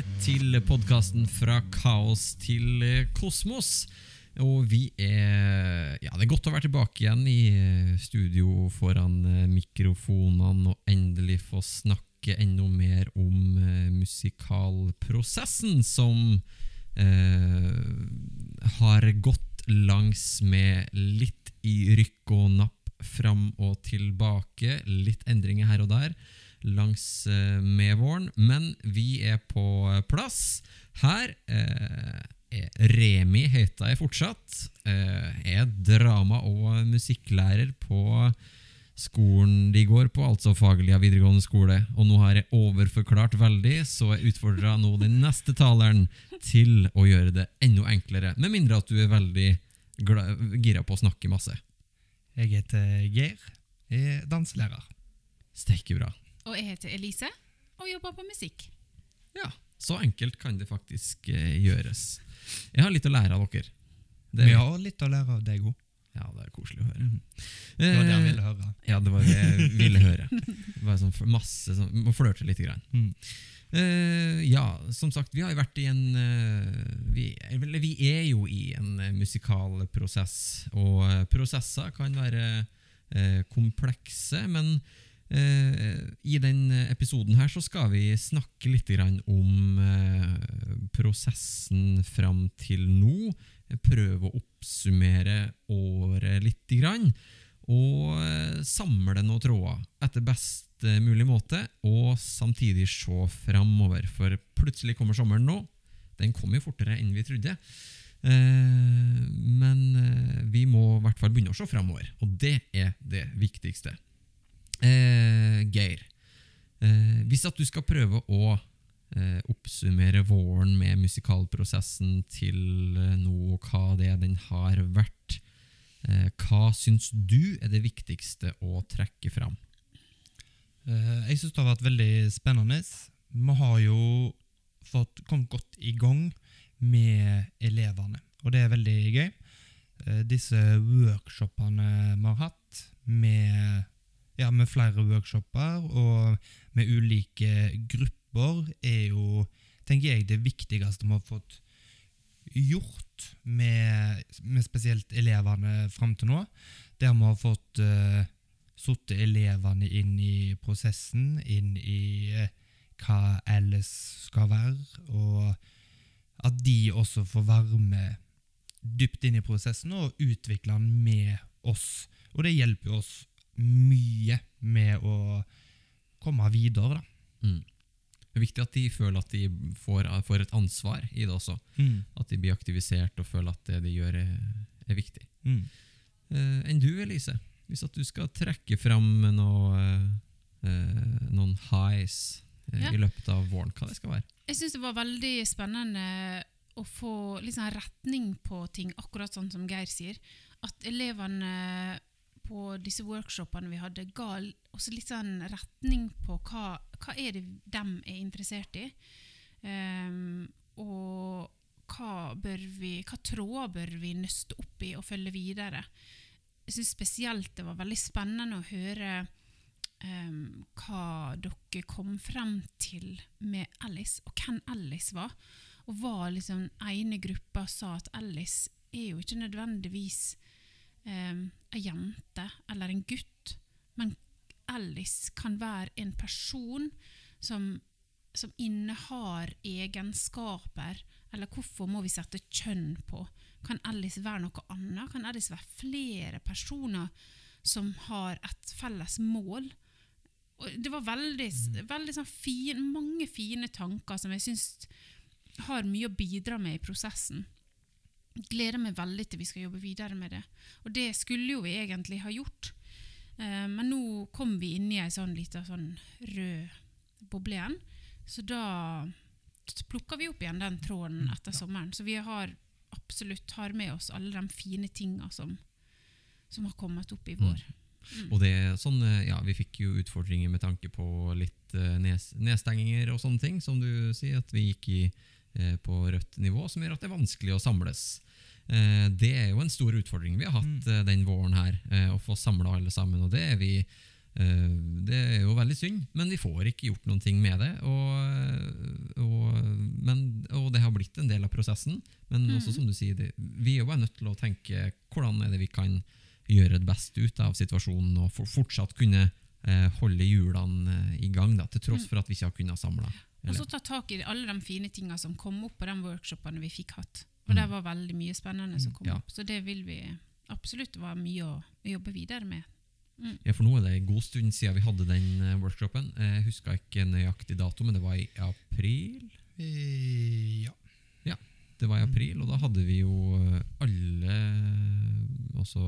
Tilbake til podkasten Fra kaos til eh, kosmos. Og vi er Ja, det er godt å være tilbake igjen i eh, studio foran eh, mikrofonene og endelig få snakke enda mer om musikalprosessen som eh, har gått langs med litt i rykk og napp fram og tilbake. Litt endringer her og der langs eh, med våren, men vi er på plass. Her eh, Remi heter jeg fortsatt. Eh, er drama- og musikklærer på skolen de går på, altså Fagerlia videregående skole. Og nå har jeg overforklart veldig, så jeg utfordrer nå den neste taleren til å gjøre det enda enklere. Med mindre at du er veldig gira på å snakke masse. Jeg heter Geir. Jeg er danselærer. Steike bra. Og jeg heter Elise og jobber på musikk. Ja, så enkelt kan det faktisk eh, gjøres. Jeg har litt å lære av dere. Det, Vi har litt å lære av deg òg. Ja, det er koselig å høre. Mm. Det var det jeg Eh, ville høre. Ja, det var det jeg ville høre. Bare sånn masse sånn, Må flørte litt. Grann. Mm. Uh, ja, som sagt, vi har jo vært i en uh, vi, eller vi er jo i en uh, musikal prosess, og eh, prosesser kan være eh, komplekse, men eh, i denne episoden her så skal vi snakke litt om eh, prosessen fram til nå. Prøve å oppsummere året litt og eh, samle noen tråder etter best eh, mulig måte, og samtidig se framover. For plutselig kommer sommeren nå. Den kom jo fortere enn vi trodde. Eh, men eh, vi må i hvert fall begynne å se framover, og det er det viktigste. Eh, Geir, eh, hvis at du skal prøve å eh, oppsummere våren med musikalprosessen til eh, nå, hva det er den har vært, Eh, hva syns du er det viktigste å trekke fram? Eh, Jeg syns det har vært veldig spennende. Vi har jo fått kommet godt i gang med elevene, og det er veldig gøy. Disse workshopene vi har hatt, med, ja, med flere workshoper og med ulike grupper, er jo, tenker jeg, det viktigste vi har fått gjort med, med spesielt elevene fram til nå. Der vi har fått uh, satt elevene inn i prosessen, inn i uh, hva ellers skal være, og at de også får være med dypt inn i prosessen og utvikle den med oss. Og det hjelper jo oss mye med å komme videre, da. Mm. Det er viktig at de føler at de får, får et ansvar i det også. At de blir aktivisert og føler at det de gjør, er, er viktig. Mm. Eh, enn du, Elise? Hvis at du skal trekke fram noe, eh, noen highs eh, Ja. i løpet av våren, hva det skal være? Jeg syns det var veldig spennende å få sånn retning på ting, akkurat sånn som Geir sier. At elevene på disse workshopene vi hadde, ga også litt sånn retning på hva, hva er det de er interessert i. Um, og hva, bør vi, hva tråder bør vi nøste opp i og følge videre. Jeg syns spesielt det var veldig spennende å høre um, hva dere kom frem til med Alice, og hvem Alice var. Og hva liksom ene gruppa sa at Alice er jo ikke nødvendigvis um, ei jente eller en gutt, men Alice kan være en person som, som innehar egenskaper, eller hvorfor må vi sette kjønn på? Kan Alice være noe annet? Kan Alice være flere personer som har et felles mål? Og det var veldig, veldig sånn fin, mange fine tanker som jeg syns har mye å bidra med i prosessen. Gleder meg veldig til vi skal jobbe videre med det. Og det skulle jo vi egentlig ha gjort. Eh, men nå kom vi inn i ei sånn lita sånn rød boble igjen. Så da plukker vi opp igjen den tråden Mm, etter sommeren. Så vi har absolutt har med oss alle de fine tinga som, som har kommet opp i Mm. vår. Og det sånn, eh, ja, Vi fikk jo utfordringer med tanke på litt uh, nes, nedstenginger og sånne ting, som du sier, at vi gikk i, på rødt nivå, som gjør at det er vanskelig å samles. Eh, det er jo en stor utfordring vi har hatt Mm. eh, den våren her, eh, å få samla alle sammen. Og det er vi Eh, det er jo veldig synd, men vi får ikke gjort noen ting med det. Og, og, men, og det har blitt en del av prosessen. Men også som du sier, det, vi er jo bare nødt til å tenke hvordan er det vi kan gjøre det best ut av situasjonen og fortsatt kunne eh, holde hjulene eh, i gang, da, til tross for at vi ikke har kunnet samle. Og så ta tak i alle de fine tinga som kom opp på de workshopene vi fikk hatt. Og det var veldig mye spennende som kom ja. opp. Så det vil vi absolutt være mye å jobbe videre med. Ja, for nå er det en god stund siden vi hadde den eh, workshopen. Jeg husker ikke nøyaktig dato, men det var i april. Ja. ja. Det var i april, og da hadde vi jo eh, alle også,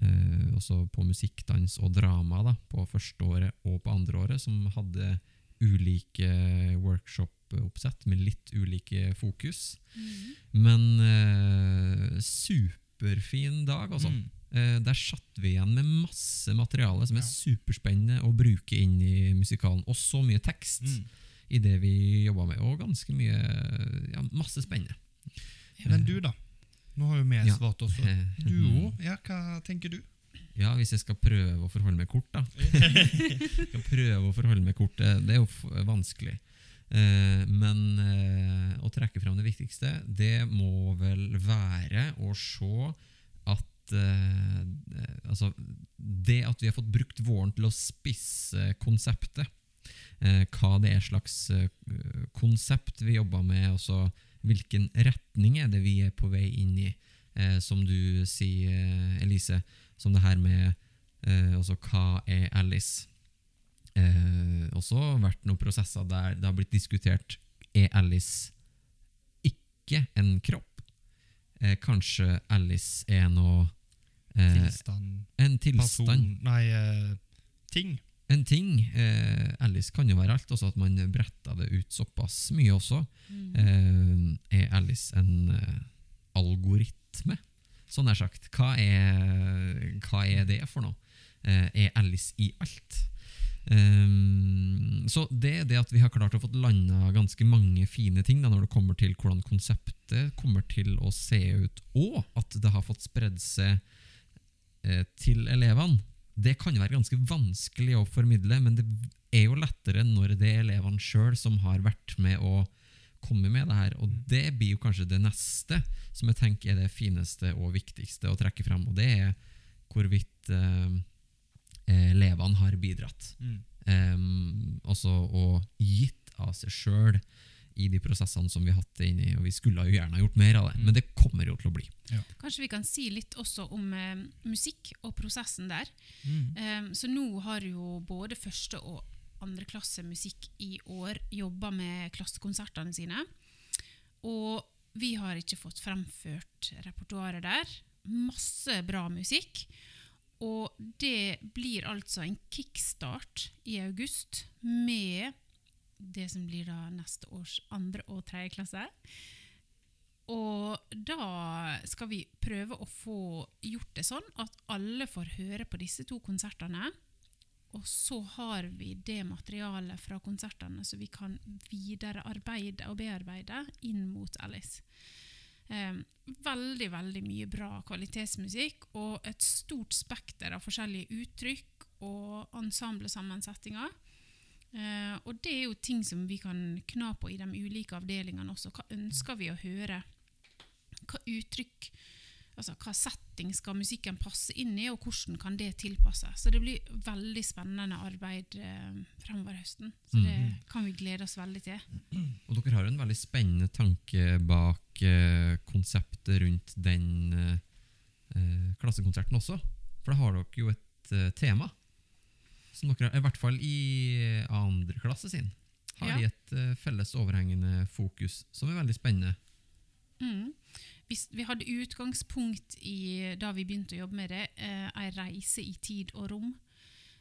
eh, også på musikk, dans og drama da, på første året og på andre året, som hadde ulike workshop-oppsett med litt ulike fokus. Men eh, superfin dag, altså. Mm. Eh, der satt vi igjen med masse materiale som er Ja. superspennende å bruke inn i musikalen. Og så mye tekst Mm. i det vi jobba med. Og ganske mye Ja, masse spennende. Men du, da? Nå har jo vi svart også. Eh, Du òg? Ja, hva tenker du? Ja, hvis jeg skal prøve å forholde meg kort, da. skal prøve å forholde meg kort. eh, Det er jo f- vanskelig. Eh, men eh, å trekke fram det viktigste, det må vel være å se at eh, eh, Altså, det at vi har fått brukt våren til å spisse konseptet, eh, hva det er slags eh, konsept vi jobber med, altså hvilken retning er det vi er på vei inn i, eh, som du sier, eh, Elise, som det her med eh, altså hva er Alice? Eh, også vært noen prosesser der det har blitt diskutert er Alice ikke en kropp. Eh, kanskje Alice er noe eh, Tilstand? En tilstand. Person? Nei, eh, ting? En ting. Eh, Alice kan jo være alt, også at man bretter det ut såpass mye også. Eh, er Alice en eh, algoritme, sånn er sagt? Hva er, hva er det for noe? Eh, er Alice i alt? Um, så det er det at vi har klart å få landa ganske mange fine ting da, når det kommer til hvordan konseptet kommer til å se ut, og at det har fått spredd seg eh, til elevene. Det kan være ganske vanskelig å formidle, men det er jo lettere når det er elevene sjøl som har vært med å komme med det her. Og det blir jo kanskje det neste som jeg tenker er det fineste og viktigste å trekke fram, og det er hvorvidt eh, elevene har bidratt. Mm. Um, også og gitt av seg sjøl i de prosessene som vi har hatt det inni. Og vi skulle jo gjerne ha gjort mer av det, men det kommer jo til å bli. Kanskje vi kan si litt også om eh, musikk og prosessen der. Mm. Eh, så nå har jo både første og andre klasse musikk i år jobber med klassekonsertene sine. Og vi har ikke fått fremført repertoaret der. Masse bra musikk. Og det blir altså en kickstart i august med det som blir da neste års andre og tredje klasse. Og da skal vi prøve å få gjort det sånn at alle får høre på disse to konsertene. Og så har vi det materialet fra konsertene så vi kan viderearbeide og bearbeide inn mot Alice. Eh, veldig, veldig mye bra kvalitetsmusikk og et stort spekter av forskjellige uttrykk og ensemblesammensetninger. Eh, og det er jo ting som vi kan kna på i de ulike avdelingene også. Hva ønsker vi å høre? Hva uttrykk, altså hva setting skal musikken passe inn i, og hvordan kan det tilpasses? Så det blir veldig spennende arbeid eh, fremover høsten. Så det kan vi glede oss veldig til. Og dere har en veldig spennende tanke bak eh, konseptet rundt den eh, eh, klassekonserten også. For da har dere jo et eh, tema. Som dere, I hvert fall i andre klasse sin har Ja. de et eh, felles overhengende fokus som er veldig spennende. Mm. Vi, hadde utgangspunkt i, da vi begynte å jobbe med det, eh, ei reise i tid og rom.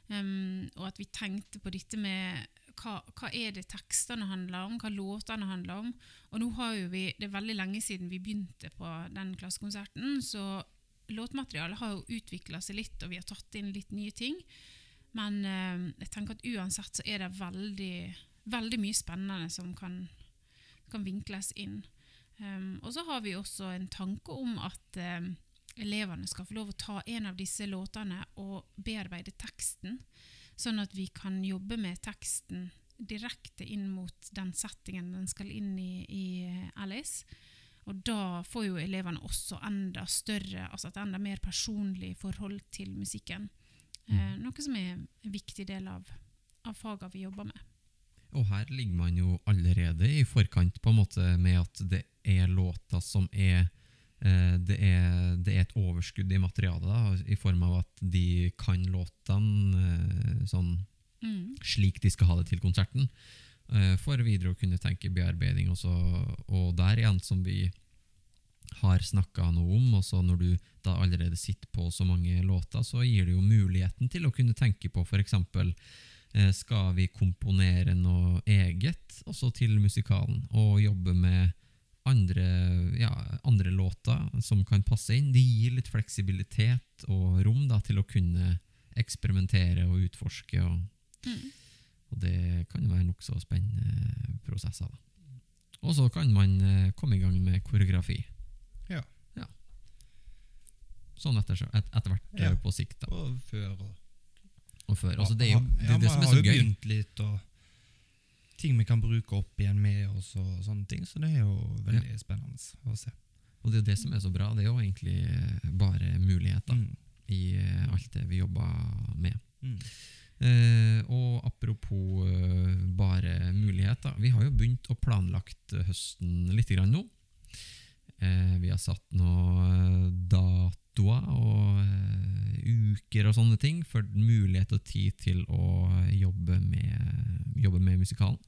Um, og at vi tenkte på dette med hva, hva er det tekstene handler om, hva låtene handler om. Og nå har jo vi, Det er veldig lenge siden vi begynte på den klassekonserten, så låtmaterialet har jo utvikla seg litt, og vi har tatt inn litt nye ting. Men eh, jeg tenker at uansett så er det veldig, veldig mye spennende som kan, kan vinkles inn. Um, og så har vi også en tanke om at um, elevene skal få lov å ta en av disse låtene og bearbeide teksten. sånn at vi kan jobbe med teksten direkte inn mot den settingen den skal inn i, i Alice. Og da får jo elevene også enda større, altså et enda mer personlig forhold til musikken. Eh, noe som er en viktig del av, av fagene vi jobber med. Og her ligger man jo allerede i forkant på en måte med at det er låter som er eh, det er, det er et overskudd i materialet, da, i form av at de kan låtene eh, sånn Mm. slik de skal ha det til konserten. eh, For videre å kunne tenke bearbeiding også. Og der igjen, som vi har snakka noe om, også når du da allerede sitter på så mange låter, så gir det jo muligheten til å kunne tenke på f.eks. Skal vi komponere noe eget også til musikalen, og jobbe med andre, ja, andre låter som kan passe inn. Det gir litt fleksibilitet og rom da, til å kunne eksperimentere og utforske. og Mm. og det kan jo være nokså spennende prosesser. Da. Og så kan man eh, komme i gang med koreografi. Ja. Sånn etter, et, etter hvert eh, Ja. på sikt. Da. Og før og Og før. Altså, det er jo det, ja, er det som er har så jo gøy. begynt litt, og ting vi kan bruke opp igjen med oss, og sånne ting. Så det er jo veldig spennende å se. Og det er det som er så bra. Det er jo egentlig eh, bare muligheter Mm. i eh, alt det vi jobber med. Mm. Eh, og apropos eh, bare muligheter. Vi har jo begynt å planlagt høsten litt grann nå. Eh, vi har satt noen datoer og eh, uker og sånne ting for mulighet og tid til å jobbe med, jobbe med musikalen.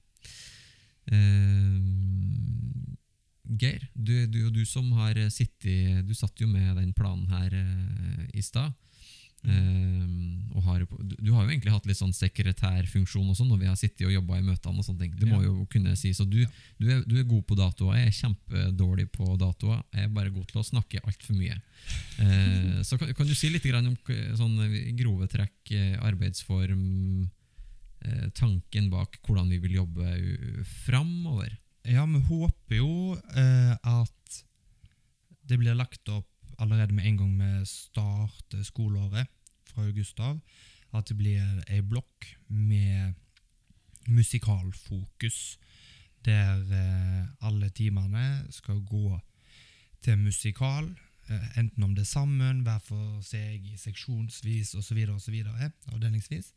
Eh, Geir, du, du, du som har sittet Du satt jo med den planen her uh, i stad. Uh, og har, du, du har jo egentlig hatt litt sånn sekretærfunksjon også når vi har sittet og jobba i møtene. og sånne ting Det må jo kunne si Så du, du, er, du er god på datoer. Jeg er kjempedårlig på datoer. Jeg er bare god til å snakke altfor mye. Uh, så kan, kan du si litt grann om sånn grove trekk, arbeidsform, tanken bak hvordan vi vil jobbe framover? Ja, vi håper jo eh, at det blir lagt opp allerede med en gang vi starter skoleåret fra august av. At det blir ei blokk med musikalfokus, der eh, alle timene skal gå til musikal. eh, enten om det er sammen, hver for seg, seksjonsvis osv., osv., avdelingsvis.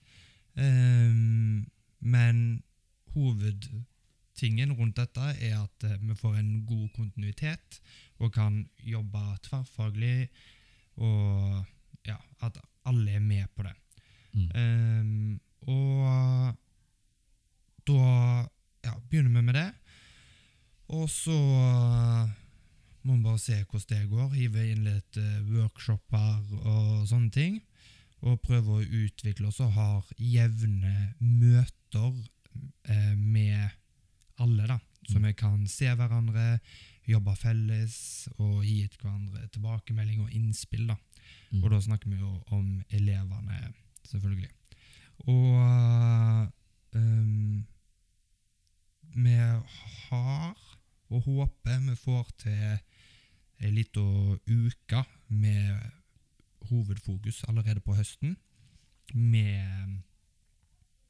Um, men hovedtingen rundt dette er at eh, vi får en god kontinuitet og kan jobbe tverrfaglig, og ja, at alle er med på det. Mm. Um, og da ja, begynner vi med det. Og så må vi bare se hvordan det går. Hive inn litt eh, workshoper og sånne ting. Og prøve å utvikle oss og ha jevne møter eh, med alle, da. Så Mm. vi kan se hverandre, jobbe felles og gi et hverandre tilbakemelding og innspill. da. Mm. Og da snakker vi jo om elevene, selvfølgelig. Og um, vi har, og håper vi får til ei lita uke med hovedfokus allerede på høsten. Med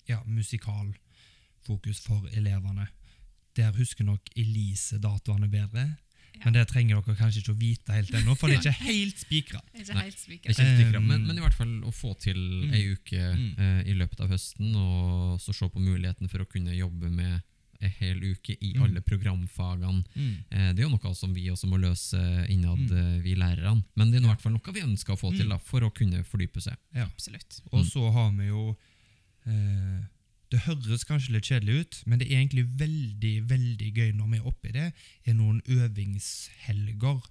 ja, musikalfokus for elevene. Der husker nok Elise datoene bedre. Ja. Men det trenger dere kanskje ikke å vite helt ennå, for det er ikke helt spikra. Um, men, men i hvert fall å få til mm. ei uke Mm. uh, i løpet av høsten, og så se på muligheten for å kunne jobbe med hel uke i Mm. alle programfagene. Eh, det er jo noe som vi også må løse innad, Mm. eh, vi lærerne. Men det er i hvert fall noe vi ønsker å få til Mm. da, for å kunne fordype seg. Ja. Absolutt. Og Mm. så har vi jo eh, Det høres kanskje litt kjedelig ut, men det er egentlig veldig veldig gøy når vi er oppi det, er noen øvingshelger.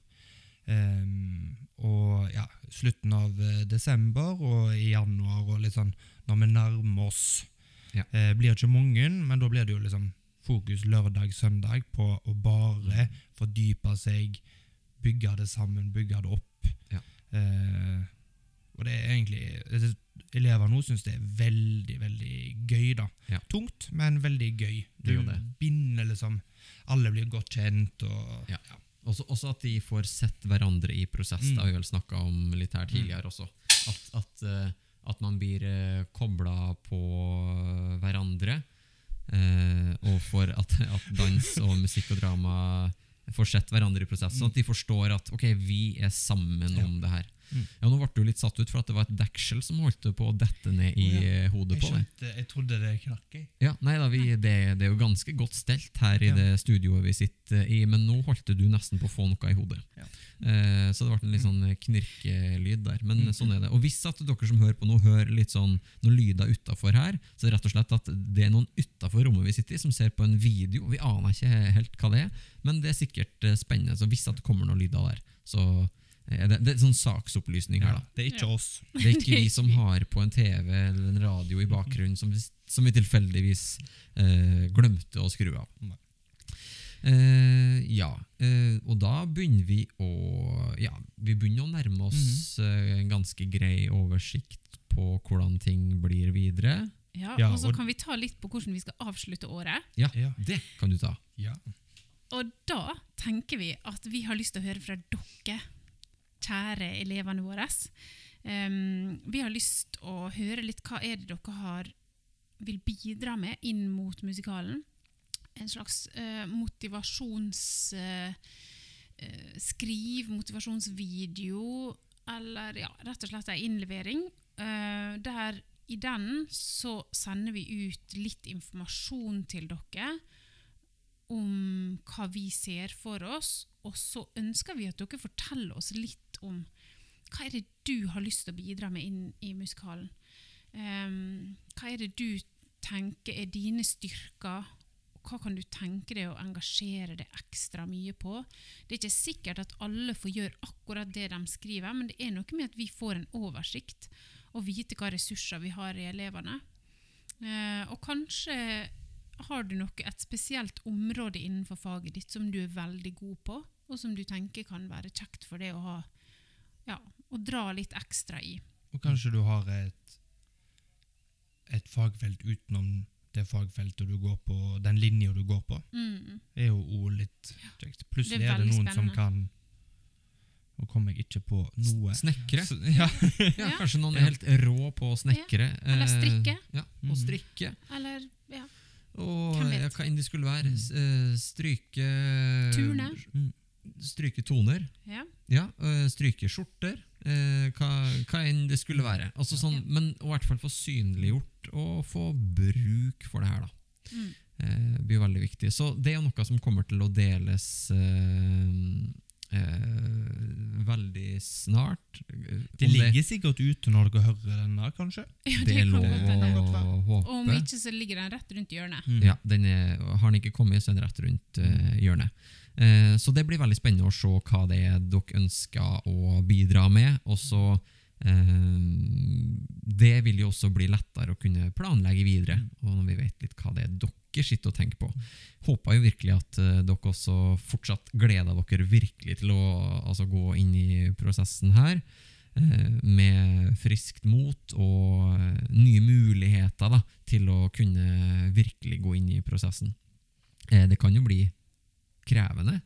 Um, og ja, slutten av eh, desember og i januar og litt sånn når vi nærmer oss. Ja. Eh, blir ikke mange, men da blir det jo liksom fokus lørdag, søndag på å bare fordype seg, bygge det sammen, bygge det opp. Ja. Eh, og det er egentlig Elever nå syns det er veldig, veldig gøy, da. Ja. Tungt, men veldig gøy. Du binder liksom Alle blir godt kjent, og Ja. Også, også at de får sett hverandre i prosess. Mm. Det har vi vel snakka om litt her tidligere også. At, at, eh, At man blir eh, kobla på hverandre. Eh, og for at, at dans og musikk og drama får sett hverandre i prosess. Sånn at de forstår at ok, vi er sammen om det her. Mm. Ja, Nå ble du litt satt ut for at det var et deksel som holdt på å dette ned i oh, ja. eh, hodet Jeg på deg. jeg trodde det knakk. Ja, nei da, vi, det, det er jo ganske godt stelt her i Ja. det studioet vi sitter i, men nå holdt du nesten på å få noe i hodet. Ja. Eh, så det ble en litt sånn knirkelyd der. Men Mm. sånn er det. Og hvis at dere som hører på nå, hører litt sånn noen lyder utafor her, så er det rett og slett at det er noen utafor rommet vi sitter i, som ser på en video. Vi aner ikke helt hva det er, men det er sikkert eh, spennende. Så hvis at det kommer noen lyder der, så det, det er sånn saksopplysning her, da. det er ikke oss. Det er ikke vi som har på en TV eller en radio i bakgrunnen som, vi- som vi tilfeldigvis eh, glemte å skru av. Eh, ja, eh, og da begynner vi å Ja, vi begynner å nærme oss Mhm. eh, en ganske grei oversikt på hvordan ting blir videre. Ja, Ja, og så og- kan vi ta litt på hvordan vi skal avslutte året. Ja, Ja. det kan du ta. Ja. Og da tenker vi at vi har lyst til å høre fra dere, kjære elevene våre. Um, vi har lyst å høre litt hva er det dere har, vil bidra med inn mot musikalen. En slags uh, motivasjonsskriv, eh, eh, motivasjonsvideo, eller ja, rett og slett en innlevering. Uh, der i den så sender vi ut litt informasjon til dere om hva vi ser for oss, og så ønsker vi at dere forteller oss litt om hva er det du har lyst til å bidra med inn i musikalen. Um, hva er det du tenker er dine styrker, og hva kan du tenke deg å engasjere deg ekstra mye på? Det er ikke sikkert at alle får gjøre akkurat det de skriver, men det er noe med at vi får en oversikt og vite hva ressurser vi har i elevene. Uh, og kanskje har du noe, et spesielt område innenfor faget ditt som du er veldig god på, og som du tenker kan være kjekt for deg å ha, ja, å dra litt ekstra i. Og kanskje du har et, et fagfelt utenom det fagfeltet du går på, den linja du går på. Mm. er jo òg litt kjekt. Plutselig er er det noen noen som kan Nå kommer jeg ikke på noe. Snekre. Ja. Ja, Ja. kanskje noen er helt rå på å snekre. Eller eh, strikke. Ja, og Mhm. strikke. Eller ja, Og ja, hva enn det skulle være. Mm. Eh, Stryke Turne. Mm. Stryke toner. ja. Ja, øh, stryke skjorter. eh, hva, hva enn det skulle være. Altså sånn, Ja. Men i hvert fall få synliggjort og få bruk for det her. da. Mm. Eh, blir veldig viktig. Så det er noe som kommer til å deles eh, eh, veldig snart. Eh, Det ligger sikkert ute når dere hører der, kanskje? ja det er lov å Og om ikke, så ligger den rett rundt hjørnet. Mm. Ja, den er, Har den ikke kommet, så er den rett rundt eh, hjørnet. Eh, så det blir veldig spennende å se hva det er dere ønsker å bidra med. Og så eh, Det vil jo også bli lettere å kunne planlegge videre, og når vi vet litt hva det er dere sitter og tenker på. Håper jo virkelig at eh, dere også fortsatt gleder dere virkelig til å altså, gå inn i prosessen her. Med friskt mot og nye muligheter da, til å kunne virkelig gå inn i prosessen. Det kan jo bli krevende.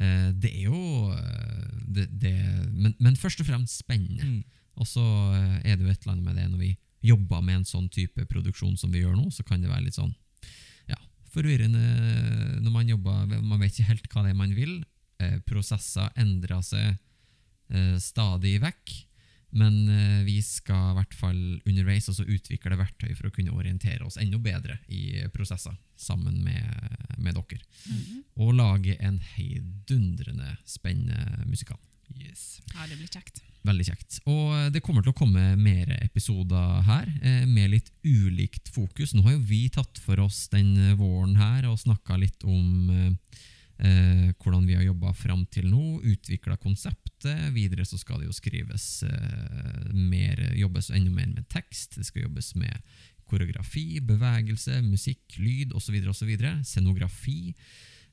Eh, Det er jo eh, det, det, men, men først og fremst spennende. Mm. Og så eh, er det jo et eller annet med det når vi jobber med en sånn type produksjon som vi gjør nå, så kan det være litt sånn ja, forvirrende når man jobber Man vet ikke helt hva det er man vil. Eh, prosesser endrer seg eh, stadig vekk. Men eh, vi skal i hvert fall underveis også utvikle verktøy for å kunne orientere oss enda bedre i prosesser sammen med, med dere. Mhm. Og lage en heidundrende spennende musikal. Yes. Ja, det blir kjekt. Veldig kjekt. Og eh, det kommer til å komme mer episoder her, eh, med litt ulikt fokus. Nå har jo vi tatt for oss den eh, våren her og snakka litt om eh, hvordan vi har jobba fram til nå, utvikla konseptet. Videre så skal det jo skrives eh, mer, jobbes enda mer med tekst. Det skal jobbes med koreografi, bevegelse, musikk, lyd osv. osv. Scenografi.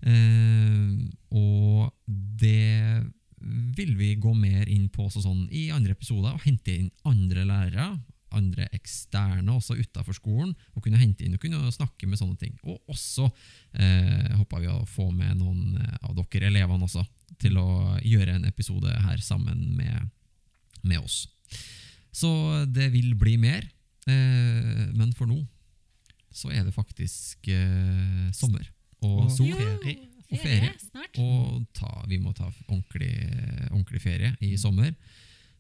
Eh, og det vil vi gå mer inn på sånn i andre episoder, og hente inn andre lærere, andre eksterne også utafor skolen, og kunne hente inn og kunne snakke med sånne ting. Og også eh, håper vi å få med noen eh, av dere elevene også, til å gjøre en episode her sammen med, med oss. Så det vil bli mer. Eh, men for nå så er det faktisk eh, sommer og Og. Ferie. Og ferie. snart. Og ta, vi må ta ordentlig, ordentlig ferie i sommer.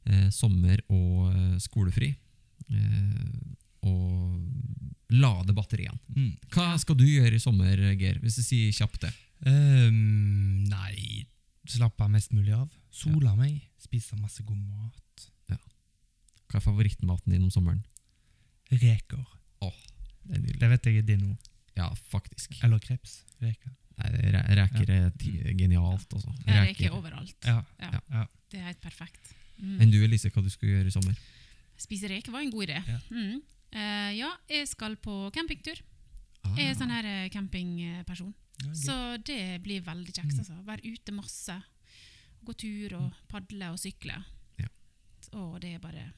Eh, sommer og eh, skolefri. Eh, og lade batteriene. Mm. Hva skal du gjøre i sommer, Geir? Hvis du sier kjapt det. Um, nei, slappe mest mulig av. Sola meg, spise masse god mat. Hva er favorittmaten din om sommeren? Reker. Det er. Det vet jeg er din ord. Ja, faktisk. Eller kreps. Reker. Nei, re- reker er ti genialt, altså. Jeg reker overalt. Ja. Ja. ja. Det er helt perfekt. Mm. Enn du, Elise, hva du skal gjøre i sommer? Spise reker var en god idé. Ja. Mm. Uh, ja, jeg skal på campingtur. Ah, Jeg er sånn her eh, campingperson. Ja. Så det blir veldig kjekt. Mm. Altså. Være ute masse. Gå tur og padle og sykle. Ja. Og det er bare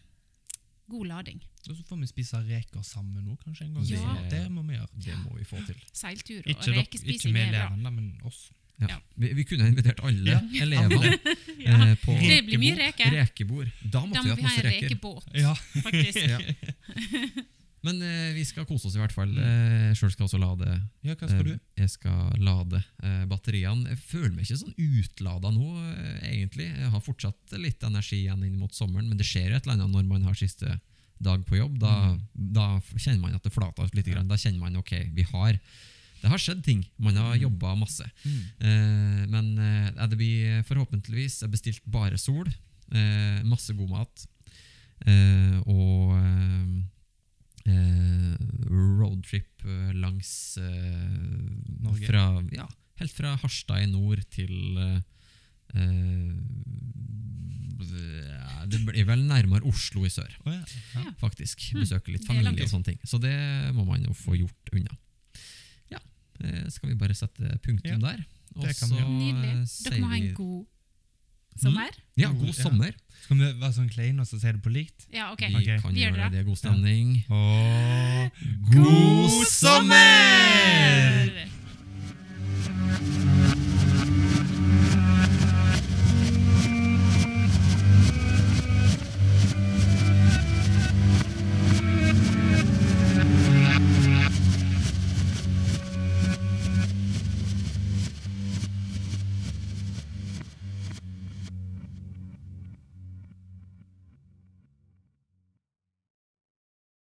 god lading. Og så får vi spise reker sammen nå, kanskje en gang. Ja. Det, det må vi gjøre. Det må vi få til. Seiltur og Ikke, ikke rekespising med er bra. elevene, men oss. Ja. Ja. Vi, vi kunne invitert alle Ja. elevene Ja. eh, på Det blir mye reke rekebord. Da Da måtte må vi hatt ha masse en reker. rekebåt, Ja. faktisk. Ja. Men eh, vi skal kose oss i hvert fall. Eh, Sjøl skal også lade. ja, hva skal eh, du? Jeg skal lade eh, batteriene. Jeg føler meg ikke sånn utlada nå, eh, egentlig. Jeg har fortsatt litt energi igjen inn mot sommeren, men det skjer et eller annet når man har siste dag på jobb. Da, da kjenner man at det flater ut litt. Grann. Da kjenner man ok, vi har det har skjedd ting. Man har jobba masse. Mm. Eh, men eh, det blir forhåpentligvis Jeg har bestilt bare sol. Eh, masse god mat. Eh, og eh, eh, roadtrip eh, langs eh, Norge. Fra, ja, helt fra Harstad i nord til eh, eh, Det blir vel nærmere Oslo i sør, oh, ja. Ja. faktisk. Mm, Besøke litt familie og sånne ting. Så det må man jo få gjort unna. Skal vi bare sette punktum Ja, der? Og så. Nydelig. Dere må ha en god sommer. Ja, God- sommer. ja. sommer. Skal vi være sånn kleine og så si det på likt? Ja, ok. Vi okay. kan Vi gjøre det. det. God stemning. Og God sommer!